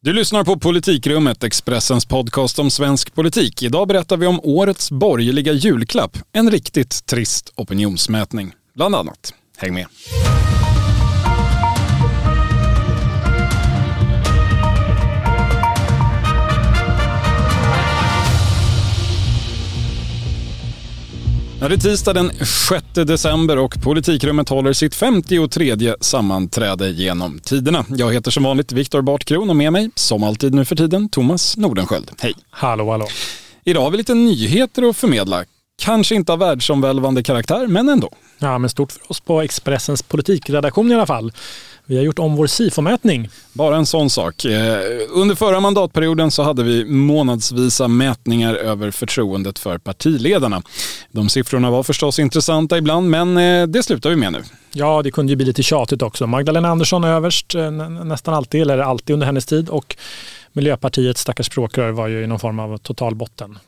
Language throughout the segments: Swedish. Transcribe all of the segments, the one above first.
Du lyssnar på Politikrummet, Expressens podcast om svensk politik. Idag berättar vi om årets borgerliga julklapp, en riktigt trist opinionsmätning. Bland annat. Häng med. Ja, det är tisdag den 6 december och Politikrummet håller sitt 53 sammanträde genom tiderna. Jag heter som vanligt Viktor Bartkron och med mig, som alltid nu för tiden, Thomas Nordenskjöld. Hej! Hallå, hallå. Idag har vi lite nyheter att förmedla. Kanske inte av världsomvälvande karaktär, men ändå. Ja, men stort för oss på Expressens politikredaktion i alla fall. Vi har gjort om vår SIFO-mätning. Bara en sån sak. Eh, under förra mandatperioden så hade vi månadsvisa mätningar över förtroendet för partiledarna. De siffrorna var förstås intressanta ibland, men eh, det slutar vi med nu. Ja, det kunde ju bli lite tjatigt också. Magdalena Andersson överst eh, nästan alltid, eller alltid under hennes tid och Miljöpartiets stackars språkrör var ju i någon form av total botten.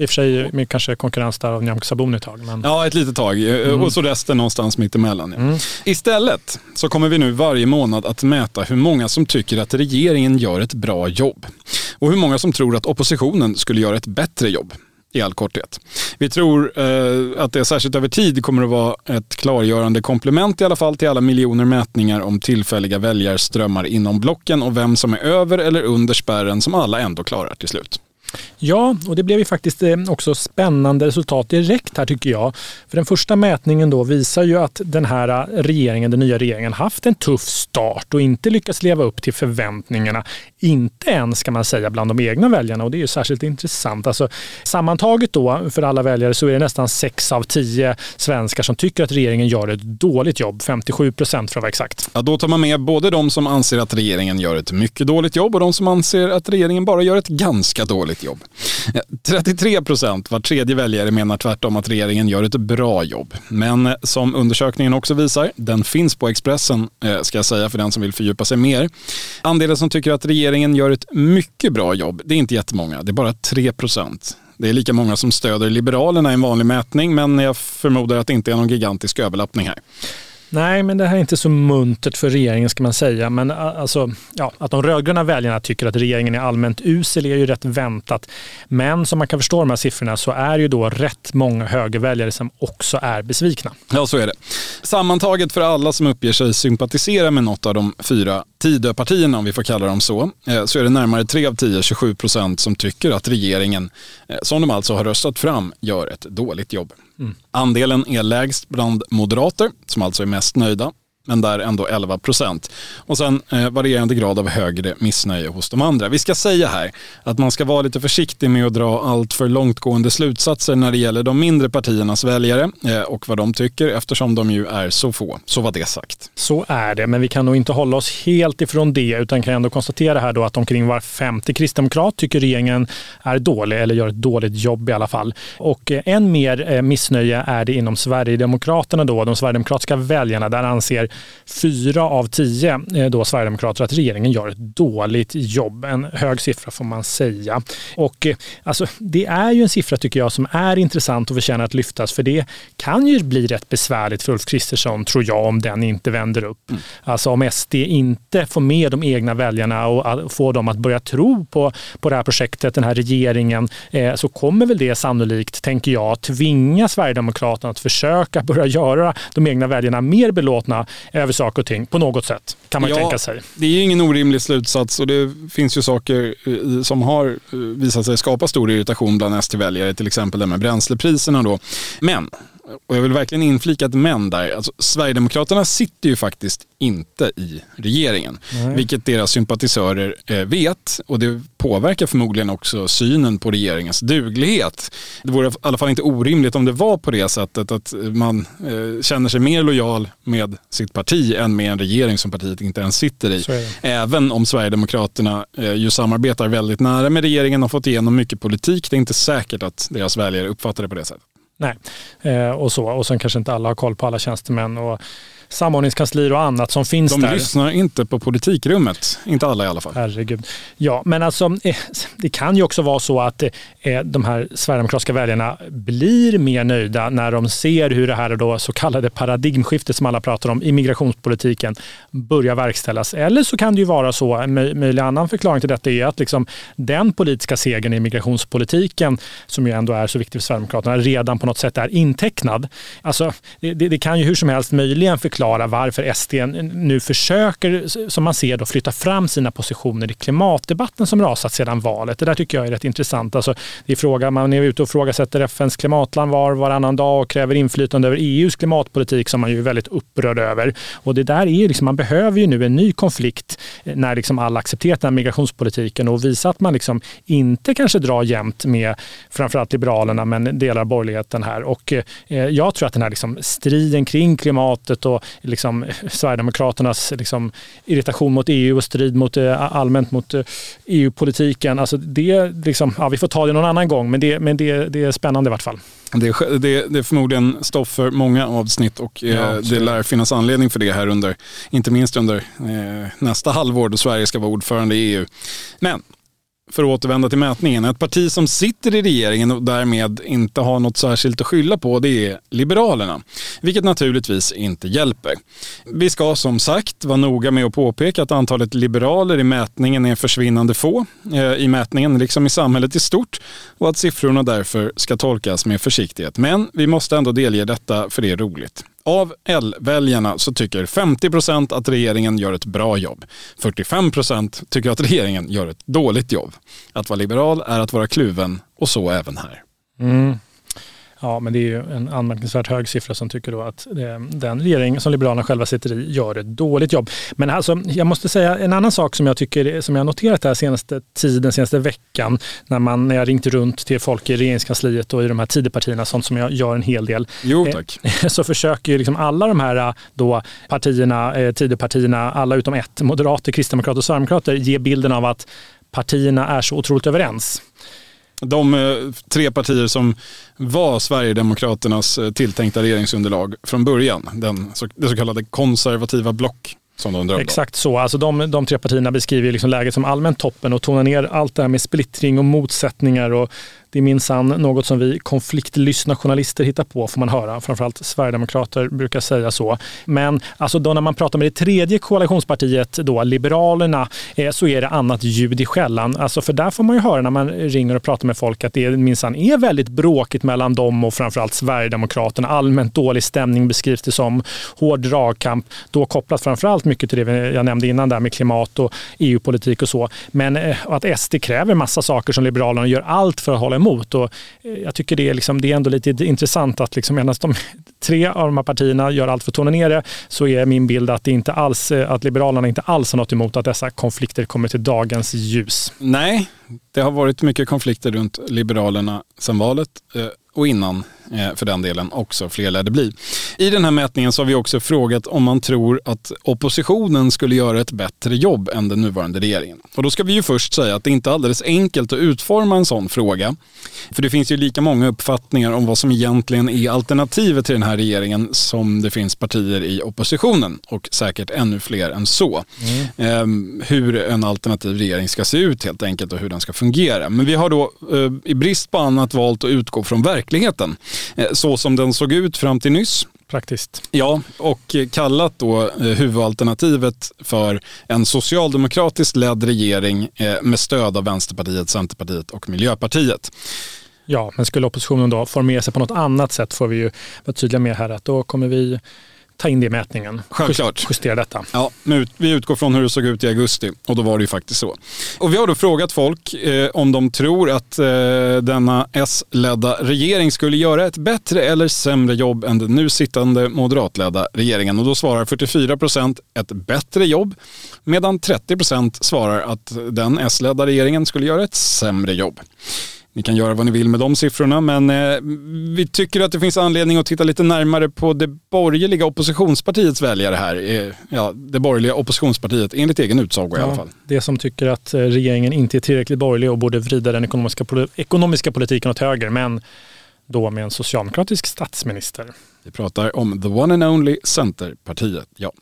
I och för sig med kanske konkurrens där av Nyamko Sabuni ett tag. Men... Ja, ett litet tag. Eh, mm. Och så resten någonstans mittemellan. Ja. Mm. Istället så kommer vi nu varje månad att mäta hur många som tycker att regeringen gör ett bra jobb. Och hur många som tror att oppositionen skulle göra ett bättre jobb i all korthet. Vi tror eh, att det särskilt över tid kommer att vara ett klargörande komplement i alla fall till alla miljoner mätningar om tillfälliga väljarströmmar inom blocken och vem som är över eller under spärren som alla ändå klarar till slut. Ja, och det blev ju faktiskt eh, också spännande resultat direkt här tycker jag. För den första mätningen då visar ju att den här eh, regeringen, den nya regeringen, haft en tuff start och inte lyckats leva upp till förväntningarna. Inte ens kan man säga bland de egna väljarna och det är ju särskilt intressant. Alltså, sammantaget då för alla väljare så är det nästan 6 av 10 svenskar som tycker att regeringen gör ett dåligt jobb. 57 procent för att vara exakt. Ja, då tar man med både de som anser att regeringen gör ett mycket dåligt jobb och de som anser att regeringen bara gör ett ganska dåligt ett jobb. Eh, 33 procent, var tredje väljare, menar tvärtom att regeringen gör ett bra jobb. Men eh, som undersökningen också visar, den finns på Expressen, eh, ska jag säga för den som vill fördjupa sig mer. Andelen som tycker att regeringen gör ett mycket bra jobb, det är inte jättemånga, det är bara 3 procent. Det är lika många som stöder Liberalerna i en vanlig mätning, men jag förmodar att det inte är någon gigantisk överlappning här. Nej, men det här är inte så muntert för regeringen ska man säga. Men alltså, ja, att de rödgröna väljarna tycker att regeringen är allmänt usel är ju rätt väntat. Men som man kan förstå de här siffrorna så är det ju då rätt många högerväljare som också är besvikna. Ja, så är det. Sammantaget för alla som uppger sig sympatisera med något av de fyra Tidöpartierna, om vi får kalla dem så, eh, så är det närmare 3 av 10, 27 procent, som tycker att regeringen, eh, som de alltså har röstat fram, gör ett dåligt jobb. Mm. Andelen är lägst bland moderater, som alltså är mest nöjda men där ändå 11 procent. Och sen eh, varierande grad av högre missnöje hos de andra. Vi ska säga här att man ska vara lite försiktig med att dra allt för långtgående slutsatser när det gäller de mindre partiernas väljare eh, och vad de tycker eftersom de ju är så få. Så var det sagt. Så är det, men vi kan nog inte hålla oss helt ifrån det utan kan ändå konstatera här då att omkring var femte kristdemokrat tycker regeringen är dålig eller gör ett dåligt jobb i alla fall. Och eh, än mer eh, missnöje är det inom Sverigedemokraterna då, de sverigedemokratiska väljarna. Där anser fyra av tio eh, då Sverigedemokrater att regeringen gör ett dåligt jobb. En hög siffra får man säga. Och eh, alltså, det är ju en siffra tycker jag som är intressant och förtjänar att lyftas för det kan ju bli rätt besvärligt för Ulf Kristersson tror jag om den inte vänder upp. Mm. Alltså om SD inte får med de egna väljarna och får dem att börja tro på, på det här projektet, den här regeringen, eh, så kommer väl det sannolikt, tänker jag, tvinga Sverigedemokraterna att försöka börja göra de egna väljarna mer belåtna över saker och ting på något sätt, kan man ja, tänka sig. Det är ingen orimlig slutsats och det finns ju saker eh, som har eh, visat sig skapa stor irritation bland ST-väljare, till exempel det med bränslepriserna. Då. Men och jag vill verkligen inflika ett men där. Alltså, Sverigedemokraterna sitter ju faktiskt inte i regeringen, Nej. vilket deras sympatisörer eh, vet och det påverkar förmodligen också synen på regeringens duglighet. Det vore i alla fall inte orimligt om det var på det sättet att man eh, känner sig mer lojal med sitt parti än med en regering som partiet inte ens sitter i. Även om Sverigedemokraterna eh, ju samarbetar väldigt nära med regeringen och fått igenom mycket politik. Det är inte säkert att deras väljare uppfattar det på det sättet. Nej, eh, och så. Och sen kanske inte alla har koll på alla tjänstemän och samordningskanslier och annat som finns De där. De lyssnar inte på politikrummet, inte alla i alla fall. Herregud. Ja, men alltså eh, det kan ju också vara så att eh, de här sverigedemokratiska väljarna blir mer nöjda när de ser hur det här då så kallade paradigmskiftet som alla pratar om i migrationspolitiken börjar verkställas. Eller så kan det ju vara så, en möjlig annan förklaring till detta är att liksom den politiska segern i migrationspolitiken, som ju ändå är så viktig för Sverigedemokraterna, redan på något sätt är intecknad. Alltså, det, det, det kan ju hur som helst möjligen förklara varför SD nu försöker, som man ser, då, flytta fram sina positioner i klimatdebatten som rasat sedan valet. Det där tycker jag är rätt intressant. Alltså, det är fråga, man är ute och frågasätter FNs klimatland var varannan dag och kräver inflytande över EUs klimatpolitik som man ju är väldigt upprörd över. Och det där är liksom, man behöver ju nu en ny konflikt eh, när liksom alla accepterat den här migrationspolitiken och visa att man liksom inte kanske drar jämnt med framförallt Liberalerna men delar av borgerligheten här. Och eh, eh jag tror att den här liksom striden kring klimatet och liksom eh, Sverigedemokraternas liksom irritation mot EU och strid mot, eh, allmänt mot eh, EU-politiken, alltså det liksom, ja, vi får ta det någon annan gång men, det, men det, det är spännande i vart fall. Det är, det, det är förmodligen stoff för många avsnitt och eh, ja, det lär finnas anledning för det här under, inte minst under eh, nästa halvår då Sverige ska vara ordförande i EU. Men för att återvända till mätningen, ett parti som sitter i regeringen och därmed inte har något särskilt att skylla på det är Liberalerna. Vilket naturligtvis inte hjälper. Vi ska som sagt vara noga med att påpeka att antalet liberaler i mätningen är försvinnande få eh, i mätningen, liksom i samhället i stort och att siffrorna därför ska tolkas med försiktighet. Men vi måste ändå delge detta för det är roligt. Av L-väljarna så tycker 50% att regeringen gör ett bra jobb. 45% tycker att regeringen gör ett dåligt jobb. Att vara liberal är att vara kluven och så även här. Mm. Ja, men det är ju en anmärkningsvärt hög siffra som tycker då att den regering som Liberalerna själva sitter i gör ett dåligt jobb. Men alltså, jag måste säga en annan sak som jag tycker som jag noterat den senaste tiden, senaste veckan, när, man, när jag ringt runt till folk i regeringskansliet och i de här Tidöpartierna, sånt som jag gör en hel del. Jo, eh, tack. Så försöker ju liksom alla de här då partierna, eh, Tidöpartierna, alla utom ett, moderater, kristdemokrater och sverigedemokrater, ge bilden av att partierna är så otroligt överens. De eh, tre partier som var Sverigedemokraternas eh, tilltänkta regeringsunderlag från början, den, det så kallade konservativa block som de drömde Exakt så. Alltså de, de tre partierna beskriver liksom läget som allmänt toppen och tonar ner allt det här med splittring och motsättningar och det är minsann något som vi konfliktlyssna journalister hittar på, får man höra. Framförallt Sverigedemokrater brukar säga så. Men alltså då när man pratar med det tredje koalitionspartiet, då, Liberalerna, eh, så är det annat ljud i skällan. Alltså för där får man ju höra när man ringer och pratar med folk att det minsann är väldigt bråkigt mellan dem och framförallt Sverigedemokraterna. Allmänt dålig stämning beskrivs det som. Hård dragkamp, då kopplat framförallt mycket till det jag nämnde innan där med klimat och EU-politik och så. Men eh, att SD kräver massa saker som Liberalerna gör allt för att hålla emot. Och eh, jag tycker det är, liksom, det är ändå lite intressant att liksom, medan de tre av de här partierna gör allt för att tona ner det så är min bild att, det inte alls, eh, att Liberalerna inte alls har något emot att dessa konflikter kommer till dagens ljus. Nej, det har varit mycket konflikter runt Liberalerna sedan valet eh, och innan för den delen också, fler lär det bli. I den här mätningen så har vi också frågat om man tror att oppositionen skulle göra ett bättre jobb än den nuvarande regeringen. Och då ska vi ju först säga att det inte är alldeles enkelt att utforma en sån fråga. För det finns ju lika många uppfattningar om vad som egentligen är alternativet till den här regeringen som det finns partier i oppositionen och säkert ännu fler än så. Mm. Eh, hur en alternativ regering ska se ut helt enkelt och hur den ska fungera. Men vi har då eh, i brist på annat valt att utgå från verkligheten. Eh, så som den såg ut fram till nyss. Praktiskt. Ja, och kallat då eh, huvudalternativet för en socialdemokratiskt ledd regering eh, med stöd av Vänsterpartiet, Centerpartiet och Miljöpartiet. Ja, men skulle oppositionen då formera sig på något annat sätt får vi ju vara tydliga med här att då kommer vi ta in det i mätningen. Självklart. Justera detta. Ja, vi utgår från hur det såg ut i augusti och då var det ju faktiskt så. Och vi har då frågat folk eh, om de tror att eh, denna S-ledda regering skulle göra ett bättre eller sämre jobb än den nu sittande moderatledda regeringen. Och då svarar 44 procent ett bättre jobb medan 30 procent svarar att den S-ledda regeringen skulle göra ett sämre jobb. Ni kan göra vad ni vill med de siffrorna, men eh, vi tycker att det finns anledning att titta lite närmare på det borgerliga oppositionspartiets väljare här. Eh, ja, det borgerliga oppositionspartiet, enligt egen utsago ja, i alla fall. Det som tycker att eh, regeringen inte är tillräckligt borgerlig och borde vrida den ekonomiska, ekonomiska politiken åt höger, men då med en socialdemokratisk statsminister. Vi pratar om the one and only Centerpartiet. Ja.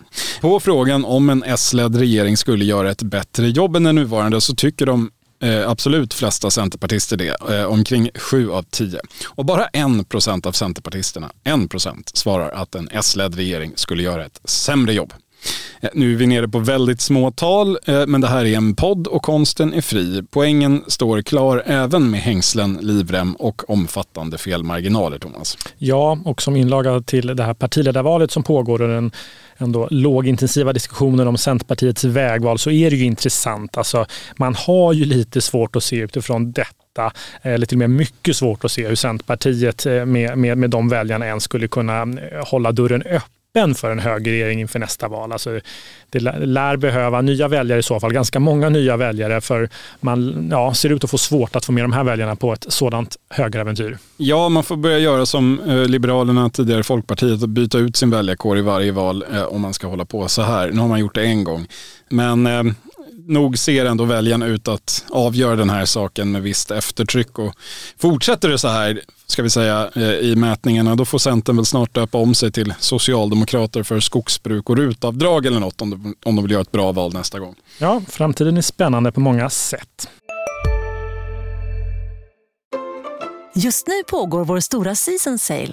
På frågan om en S-ledd regering skulle göra ett bättre jobb än den nuvarande så tycker de Eh, absolut flesta centerpartister det, eh, omkring 7 av 10. Och bara 1 % av centerpartisterna, 1 % svarar att en S-ledd regering skulle göra ett sämre jobb. Eh, nu är vi nere på väldigt små tal, eh, men det här är en podd och konsten är fri. Poängen står klar även med hängslen, livrem och omfattande felmarginaler, Thomas. Ja, och som inlaga till det här partiledarvalet som pågår och den ändå lågintensiva diskussionen om Centerpartiets vägval så är det ju intressant. Alltså, man har ju lite svårt att se utifrån detta eh, eller till och med mycket svårt att se hur Centerpartiet eh, med, med, med de väljarna ens skulle kunna eh, hålla dörren öppen öppen för en högerregering inför nästa val. Alltså, det lär behöva nya väljare i så fall, ganska många nya väljare för man ja, ser ut att få svårt att få med de här väljarna på ett sådant högeräventyr. Ja, man får börja göra som eh, Liberalerna, tidigare Folkpartiet och byta ut sin väljarkår i varje val eh, om man ska hålla på så här. Nu har man gjort det en gång. Men eh, nog ser ändå väljarna ut att avgöra den här saken med visst eftertryck. Och fortsätter det så här, ska vi säga, eh, i mätningarna, då får Centern väl snart döpa om sig till Socialdemokrater för skogsbruk och rutavdrag eller något om de, om de vill göra ett bra val nästa gång. Ja, framtiden är spännande på många sätt. Just nu pågår vår stora season sale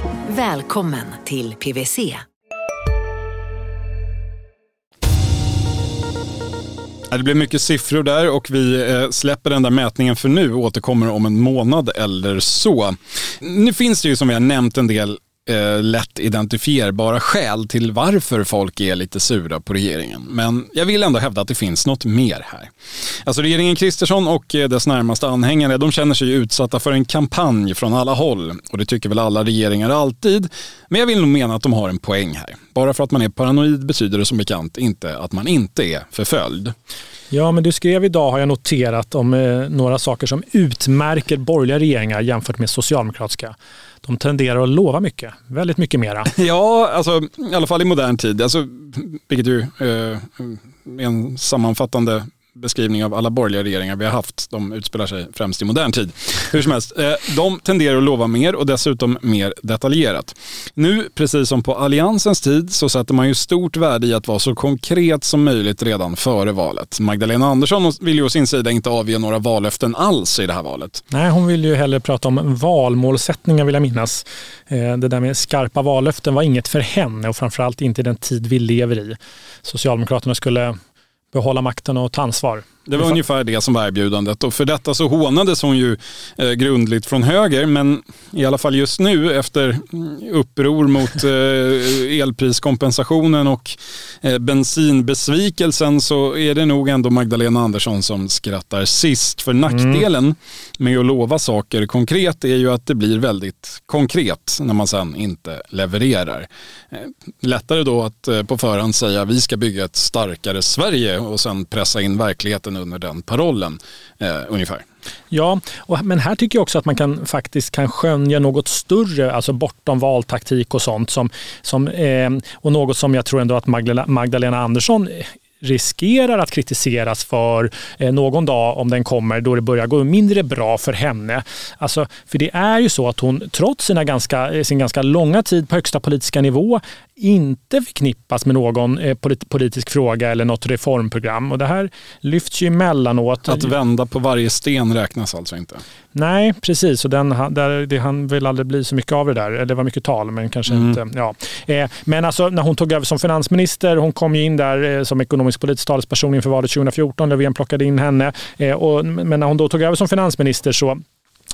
Välkommen till PWC. Det blev mycket siffror där och vi eh, släpper den där mätningen för nu och återkommer om en månad eller så. Nu finns det ju som vi har nämnt en del eh, lätt identifierbara skäl till varför folk är lite sura på regeringen. Men jag vill ändå hävda att det finns något mer här. Alltså regeringen Kristersson och eh, dess närmaste anhängare, de känner sig utsatta för en kampanj från alla håll. Och det tycker väl alla regeringar alltid. Men jag vill nog mena att de har en poäng här. Bara för att man är paranoid betyder det som bekant inte att man inte är förföljd. Ja, men du skrev idag har jag noterat om eh, några saker som utmärker borgerliga regeringar jämfört med socialdemokratiska de tenderar att lova mycket, väldigt mycket mera. Ja, alltså, i alla fall i modern tid. Alltså, vilket ju eh, är en sammanfattande beskrivning av alla borgerliga regeringar vi har haft. De utspelar sig främst i modern tid. Hur som helst, eh, de tenderar att lova mer och dessutom mer detaljerat. Nu, precis som på Alliansens tid, så sätter man ju stort värde i att vara så konkret som möjligt redan före valet. Magdalena Andersson vill ju å sin sida inte avge några vallöften alls i det här valet. Nej, hon vill ju hellre prata om valmålsättningar vill jag minnas. Eh, det där med skarpa vallöften var inget för henne och framförallt inte i den tid vi lever i. Socialdemokraterna skulle behålla makten och ta ansvar. Det var ungefär det som var erbjudandet och för detta så hånades hon ju eh, grundligt från höger men i alla fall just nu efter uppror mot eh, elpriskompensationen och eh, bensinbesvikelsen så är det nog ändå Magdalena Andersson som skrattar sist. För nackdelen mm. med att lova saker konkret är ju att det blir väldigt konkret när man sen inte levererar. Lättare då att på förhand säga vi ska bygga ett starkare Sverige och sen pressa in verkligheten under den parollen eh, ungefär. Ja, och, men här tycker jag också att man kan faktiskt kan skönja något större, alltså bortom valtaktik och sånt. Som, som, eh, och något som jag tror ändå att Magdalena, Magdalena Andersson riskerar att kritiseras för eh, någon dag om den kommer då det börjar gå mindre bra för henne. Alltså, för det är ju så att hon trots sina ganska, sin ganska långa tid på högsta politiska nivå inte förknippas med någon eh, politisk fråga eller något reformprogram. Och det här lyfts ju emellanåt. Att vända på varje sten räknas alltså inte? Nej, precis. Och den, där, det han vill aldrig bli så mycket av det där. Det var mycket tal, men kanske mm. inte. Ja. Eh, men alltså, när hon tog över som finansminister, hon kom ju in där eh, som ekonomisk-politisk talesperson inför valet 2014. Löfven plockade in henne. Men när hon då tog över som finansminister så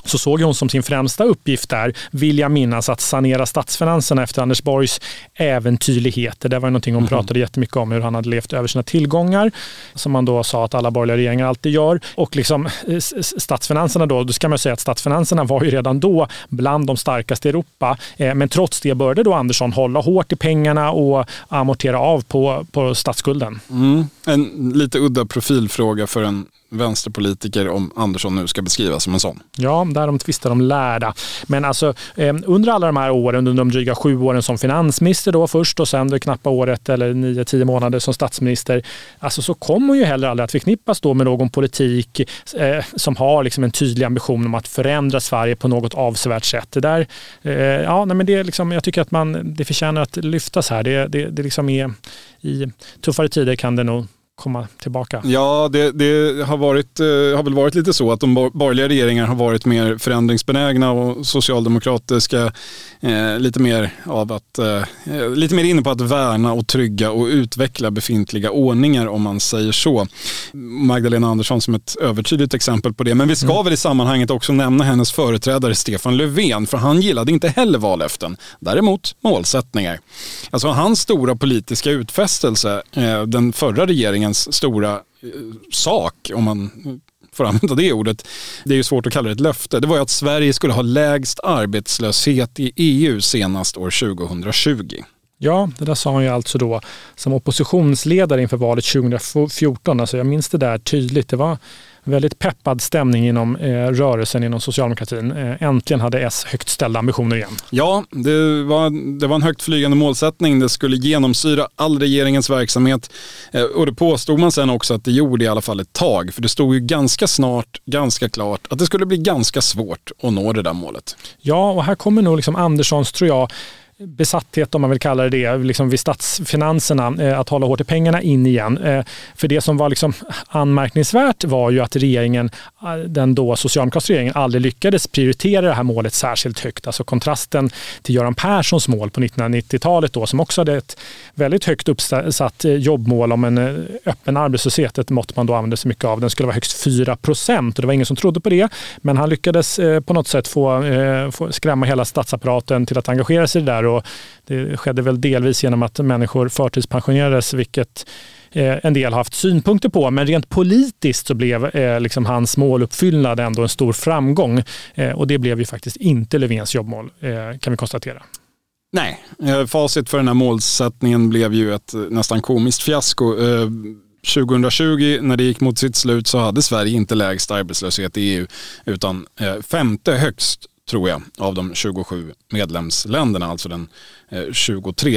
så såg hon som sin främsta uppgift där, vill jag minnas, att sanera statsfinanserna efter Anders Borgs äventyrligheter. Det var någonting hon mm. pratade jättemycket om, hur han hade levt över sina tillgångar, som man då sa att alla borgerliga regeringar alltid gör. Och liksom, eh, statsfinanserna då, då ska man säga att statsfinanserna var ju redan då bland de starkaste i Europa. Eh, men trots det började då Andersson hålla hårt i pengarna och amortera av på, på statsskulden. Mm. En lite udda profilfråga för en vänsterpolitiker om Andersson nu ska beskrivas som en sån. Ja, där de tvistar de lärda. Men alltså, eh, under alla de här åren, under de dryga sju åren som finansminister då först och sen det knappa året eller nio, tio månader som statsminister, alltså så kommer ju heller aldrig att förknippas då med någon politik eh, som har liksom en tydlig ambition om att förändra Sverige på något avsevärt sätt. Det där, eh, ja, nej, men det är liksom, jag tycker att man, det förtjänar att lyftas här. Det, det, det liksom är, I tuffare tider kan det nog komma tillbaka? Ja, det, det har, varit, eh, har väl varit lite så att de borgerliga regeringarna har varit mer förändringsbenägna och socialdemokratiska eh, lite mer av att, eh, lite mer inne på att värna och trygga och utveckla befintliga ordningar om man säger så. Magdalena Andersson som ett övertydligt exempel på det. Men vi ska mm. väl i sammanhanget också nämna hennes företrädare Stefan Löfven, för han gillade inte heller vallöften. Däremot målsättningar. Alltså hans stora politiska utfästelse, eh, den förra regeringen regeringens stora eh, sak, om man får använda det ordet, det är ju svårt att kalla det ett löfte, det var ju att Sverige skulle ha lägst arbetslöshet i EU senast år 2020. Ja, det där sa han ju alltså då som oppositionsledare inför valet 2014. Alltså jag minns det där tydligt. Det var väldigt peppad stämning inom eh, rörelsen inom socialdemokratin. Eh, äntligen hade S högt ställda ambitioner igen. Ja, det var, det var en högt flygande målsättning. Det skulle genomsyra all regeringens verksamhet. Eh, och det påstod man sen också att det gjorde i alla fall ett tag. För det stod ju ganska snart, ganska klart, att det skulle bli ganska svårt att nå det där målet. Ja, och här kommer nog liksom Anderssons, tror jag, besatthet, om man vill kalla det det, liksom vid statsfinanserna, eh, att hålla hårt i pengarna in igen. Eh, för det som var liksom anmärkningsvärt var ju att regeringen, eh, den då socialdemokratiska regeringen, aldrig lyckades prioritera det här målet särskilt högt. Alltså kontrasten till Göran Perssons mål på 1990-talet då, som också hade ett väldigt högt uppsatt jobbmål om en öppen arbetslöshet, ett mått man då använde sig mycket av. Den skulle vara högst 4 procent och det var ingen som trodde på det. Men han lyckades på något sätt få, få skrämma hela statsapparaten till att engagera sig i det där och det skedde väl delvis genom att människor förtidspensionerades, vilket eh, en del har haft synpunkter på. Men rent politiskt så blev eh, liksom hans måluppfyllnad ändå en stor framgång. Eh, och det blev ju faktiskt inte Löfvens jobbmål, eh, kan vi konstatera. Nej, eh, facit för den här målsättningen blev ju ett nästan komiskt fiasko. 2020 när det gick mot sitt slut så hade Sverige inte lägst arbetslöshet i EU utan femte högst tror jag, av de 27 medlemsländerna, alltså den eh, 23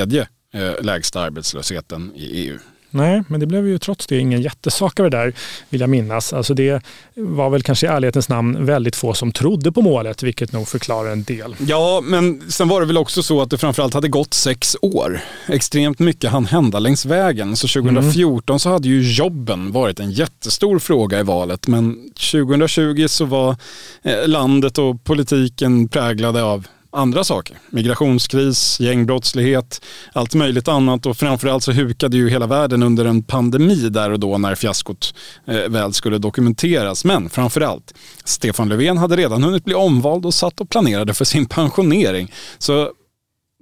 eh, lägsta arbetslösheten i EU. Nej, men det blev ju trots det ingen jättesak av det där, vill jag minnas. Alltså det var väl kanske i ärlighetens namn väldigt få som trodde på målet, vilket nog förklarar en del. Ja, men sen var det väl också så att det framförallt hade gått sex år. Extremt mycket hann hända längs vägen. Så 2014 mm. så hade ju jobben varit en jättestor fråga i valet, men 2020 så var eh, landet och politiken präglade av andra saker. Migrationskris, gängbrottslighet, allt möjligt annat och framförallt så hukade ju hela världen under en pandemi där och då när fiaskot eh, väl skulle dokumenteras. Men framförallt, Stefan Löfven hade redan hunnit bli omvald och satt och planerade för sin pensionering. Så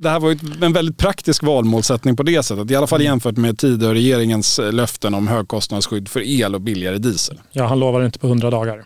det här var en väldigt praktisk valmålsättning på det sättet. I alla fall jämfört med tidigare regeringens eh, löften om högkostnadsskydd för el och billigare diesel. Ja, han lovade inte på hundra dagar.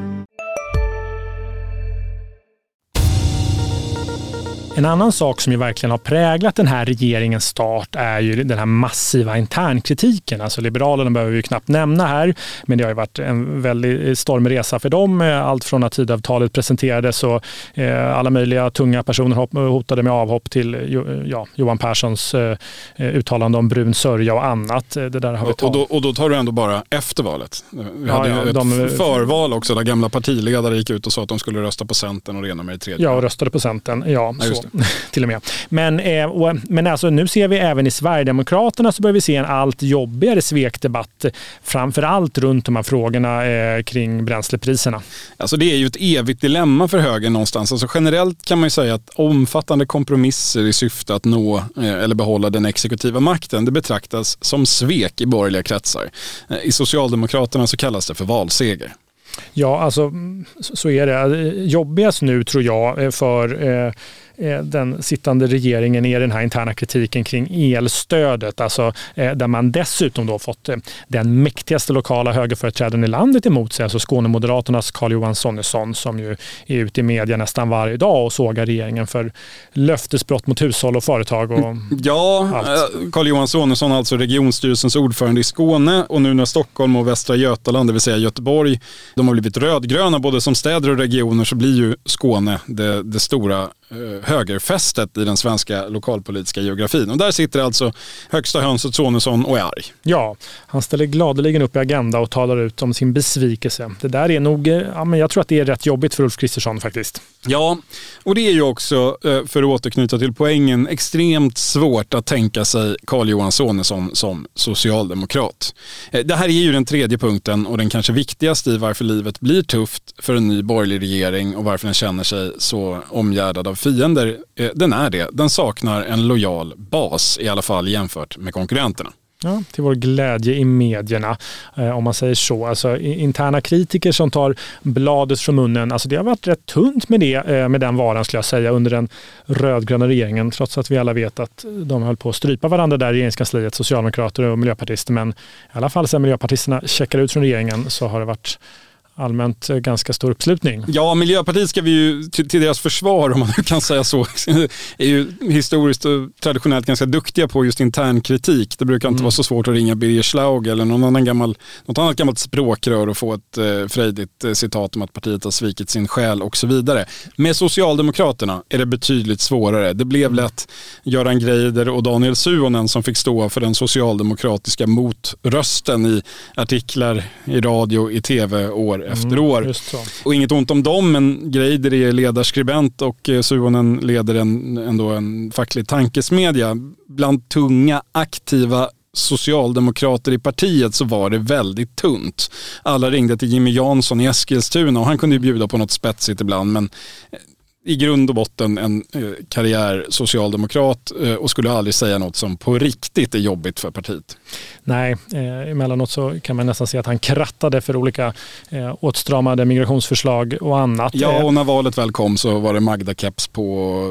En annan sak som ju verkligen har präglat den här regeringens start är ju den här massiva internkritiken. Alltså Liberalerna behöver vi knappt nämna här, men det har ju varit en väldigt stormig resa för dem. Allt från att tidavtalet presenterades och eh, alla möjliga tunga personer hotade med avhopp till ja, Johan Perssons eh, uttalande om brun sörja och annat. Det där har vi och, då, och då tar du ändå bara efter valet. Vi hade ja, ett de, förval också där gamla partiledare gick ut och sa att de skulle rösta på Centern och det ena med det tredje. Ja, och röstade på Centern. Ja, så. Då, till och med. Men, eh, och, men alltså, nu ser vi även i Sverigedemokraterna så börjar vi se en allt jobbigare svekdebatt. Framför allt runt de här frågorna eh, kring bränslepriserna. Alltså det är ju ett evigt dilemma för högern någonstans. Alltså generellt kan man ju säga att omfattande kompromisser i syfte att nå eh, eller behålla den exekutiva makten, det betraktas som svek i borgerliga kretsar. Eh, I Socialdemokraterna så kallas det för valseger. Ja, alltså så är det. Jobbigast nu tror jag eh, för Eh, den sittande regeringen är den här interna kritiken kring elstödet, alltså eh, där man dessutom då fått eh, den mäktigaste lokala högerföreträdaren i landet emot sig, alltså Skånemoderaternas Carl-Johan Sonesson som ju är ute i media nästan varje dag och sågar regeringen för löftesbrott mot hushåll och företag. Och ja, Carl-Johan Sonesson, alltså regionstyrelsens ordförande i Skåne och nu när Stockholm och Västra Götaland, det vill säga Göteborg, de har blivit rödgröna både som städer och regioner så blir ju Skåne det, det stora högerfästet i den svenska lokalpolitiska geografin. Och där sitter alltså högsta hönset Sonesson och är arg. Ja, han ställer gladeligen upp i Agenda och talar ut om sin besvikelse. Det där är nog, eh, ja, men jag tror att det är rätt jobbigt för Ulf Kristersson faktiskt. Ja, och det är ju också, eh, för att återknyta till poängen, extremt svårt att tänka sig Carl-Johan Sonesson som socialdemokrat. Eh, det här är ju den tredje punkten och den kanske viktigaste i varför livet blir tufft för en ny borgerlig regering och varför den känner sig så omgärdad av fiender använder, eh, den är det. Den saknar en lojal bas, i alla fall jämfört med konkurrenterna. Ja, till vår glädje i medierna, eh, om man säger så. Alltså, interna kritiker som tar bladet från munnen. Alltså, det har varit rätt tunt med, det, eh, med den varan skulle jag säga under den rödgröna regeringen. Trots att vi alla vet att de höll på att strypa varandra där i regeringskansliet, socialdemokrater och miljöpartister. Men i alla fall sedan miljöpartisterna checkar ut från regeringen så har det varit allmänt eh, ganska stor uppslutning. Ja, Miljöpartiet ska vi ju till, till deras försvar, om man nu kan säga så, är ju historiskt och traditionellt ganska duktiga på just intern kritik. Det brukar inte mm. vara så svårt att ringa Birger Schlaug eller någon annan gammal, något annat gammalt språkrör och få ett eh, frejdigt eh, citat om att partiet har svikit sin själ och så vidare. Med Socialdemokraterna är det betydligt svårare. Det blev mm. lätt Göran Greider och Daniel Suonen som fick stå för den socialdemokratiska motrösten i artiklar, i radio, i tv år efter mm, år. Och inget ont om dem, men Greider är ledarskribent och eh, Suonen leder en, ändå en facklig tankesmedja. Bland tunga, aktiva socialdemokrater i partiet så var det väldigt tunt. Alla ringde till Jimmy Jansson i Eskilstuna och han kunde ju bjuda på något spetsigt ibland men i grund och botten en eh, karriär socialdemokrat eh, och skulle aldrig säga något som på riktigt är jobbigt för partiet. Nej, eh, emellanåt så kan man nästan se att han krattade för olika eh, åtstramade migrationsförslag och annat. Ja, eh, och när valet väl kom så var det Magda-keps på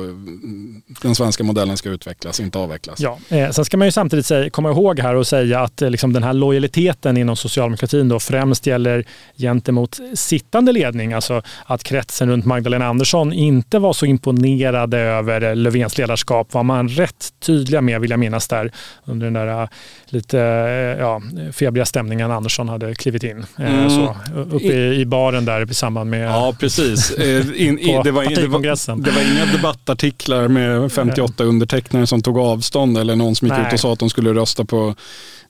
den svenska modellen ska utvecklas, inte avvecklas. Ja, eh, sen ska man ju samtidigt säga, komma ihåg här och säga att eh, liksom den här lojaliteten inom socialdemokratin då främst gäller gentemot sittande ledning, alltså att kretsen runt Magdalena Andersson inte var så imponerade över Löfvens ledarskap var man rätt tydliga med, vill jag minnas där, under den där lite eh, ja, febriga stämningen Andersson hade klivit in. Eh, mm. Så, uppe i, i, baren där i samband med Ja, precis. Eh, in, in, det, var, det, var, det var inga debattartiklar med 58 undertecknare som tog avstånd eller någon som gick Nej. ut och sa att de skulle rösta på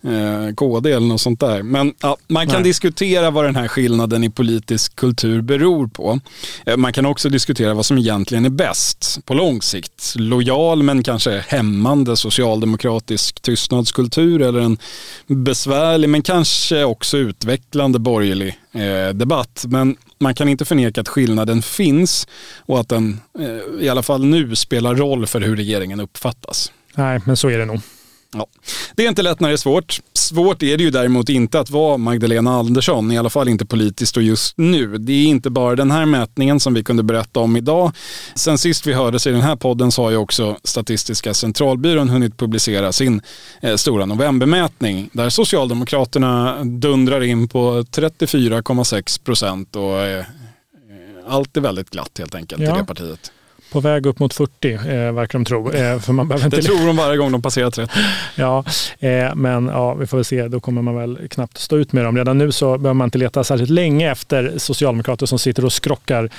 eh, KD eller något sånt där. Men ja, man kan Nej. diskutera vad den här skillnaden i politisk kultur beror på. Eh, man kan också diskutera vad som egentligen är bäst på lång sikt. Lojal men kanske hämmande socialdemokratisk tystnadskultur eller en besvärlig men kanske också utvecklande borgerlig eh, debatt. Men man kan inte förneka att skillnaden finns och att den eh, i alla fall nu spelar roll för hur regeringen uppfattas. Nej, men så är det nog. Ja. Det är inte lätt när det är svårt. Svårt är det ju däremot inte att vara Magdalena Andersson, i alla fall inte politiskt och just nu. Det är inte bara den här mätningen som vi kunde berätta om idag. Sen sist vi hördes i den här podden så har ju också Statistiska centralbyrån hunnit publicera sin eh, stora novembermätning där Socialdemokraterna dundrar in på 34,6 procent och eh, allt är väldigt glatt helt enkelt ja. i det partiet. På väg upp mot 40 eh, verkar de tro. Eh, för man inte... Det tror de varje gång de passerar 30. ja, eh, men ja, vi får väl se. Då kommer man väl knappt stå ut med dem. Redan nu så behöver man inte leta särskilt länge efter socialdemokrater som sitter och skrockar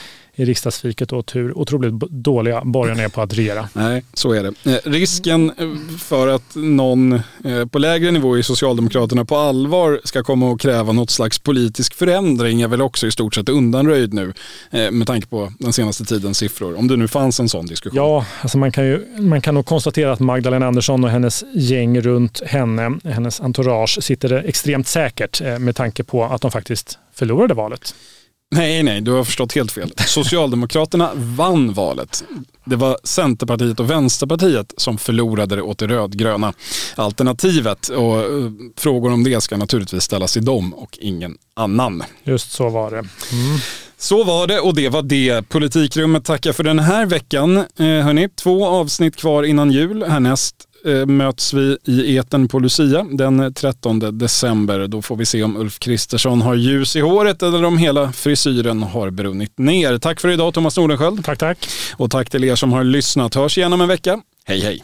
i riksdagsfiket åt hur otroligt dåliga borgarna är på att regera. Nej, så är det. Eh, risken eh, för att någon eh, på lägre nivå i Socialdemokraterna på allvar ska komma och kräva något slags politisk förändring är väl också i stort sett undanröjd nu med tanke på den senaste tidens siffror. Om det nu fanns en sån diskussion. Ja, alltså man, kan ju, man kan nog konstatera att Magdalena Andersson och hennes gäng runt henne, hennes entourage, sitter extremt säkert med tanke på att de faktiskt förlorade valet. Nej, nej, du har förstått helt fel. Socialdemokraterna vann valet. Det var Centerpartiet och Vänsterpartiet som förlorade det åt det rödgröna alternativet. Och eh, frågor om det ska naturligtvis ställas till dem och ingen annan. Just så var det. Mm. Så var det och det var det. Politikrummet tackar för den här veckan. Eh, hörni, två avsnitt kvar innan jul. Härnäst möts vi i eten på Lucia den 13 december. Då får vi se om Ulf Kristersson har ljus i håret eller om hela frisyren har brunnit ner. Tack för idag Thomas Nordenskjöld. Tack, tack. Och tack till er som har lyssnat. Hörs igen om en vecka. Hej, hej.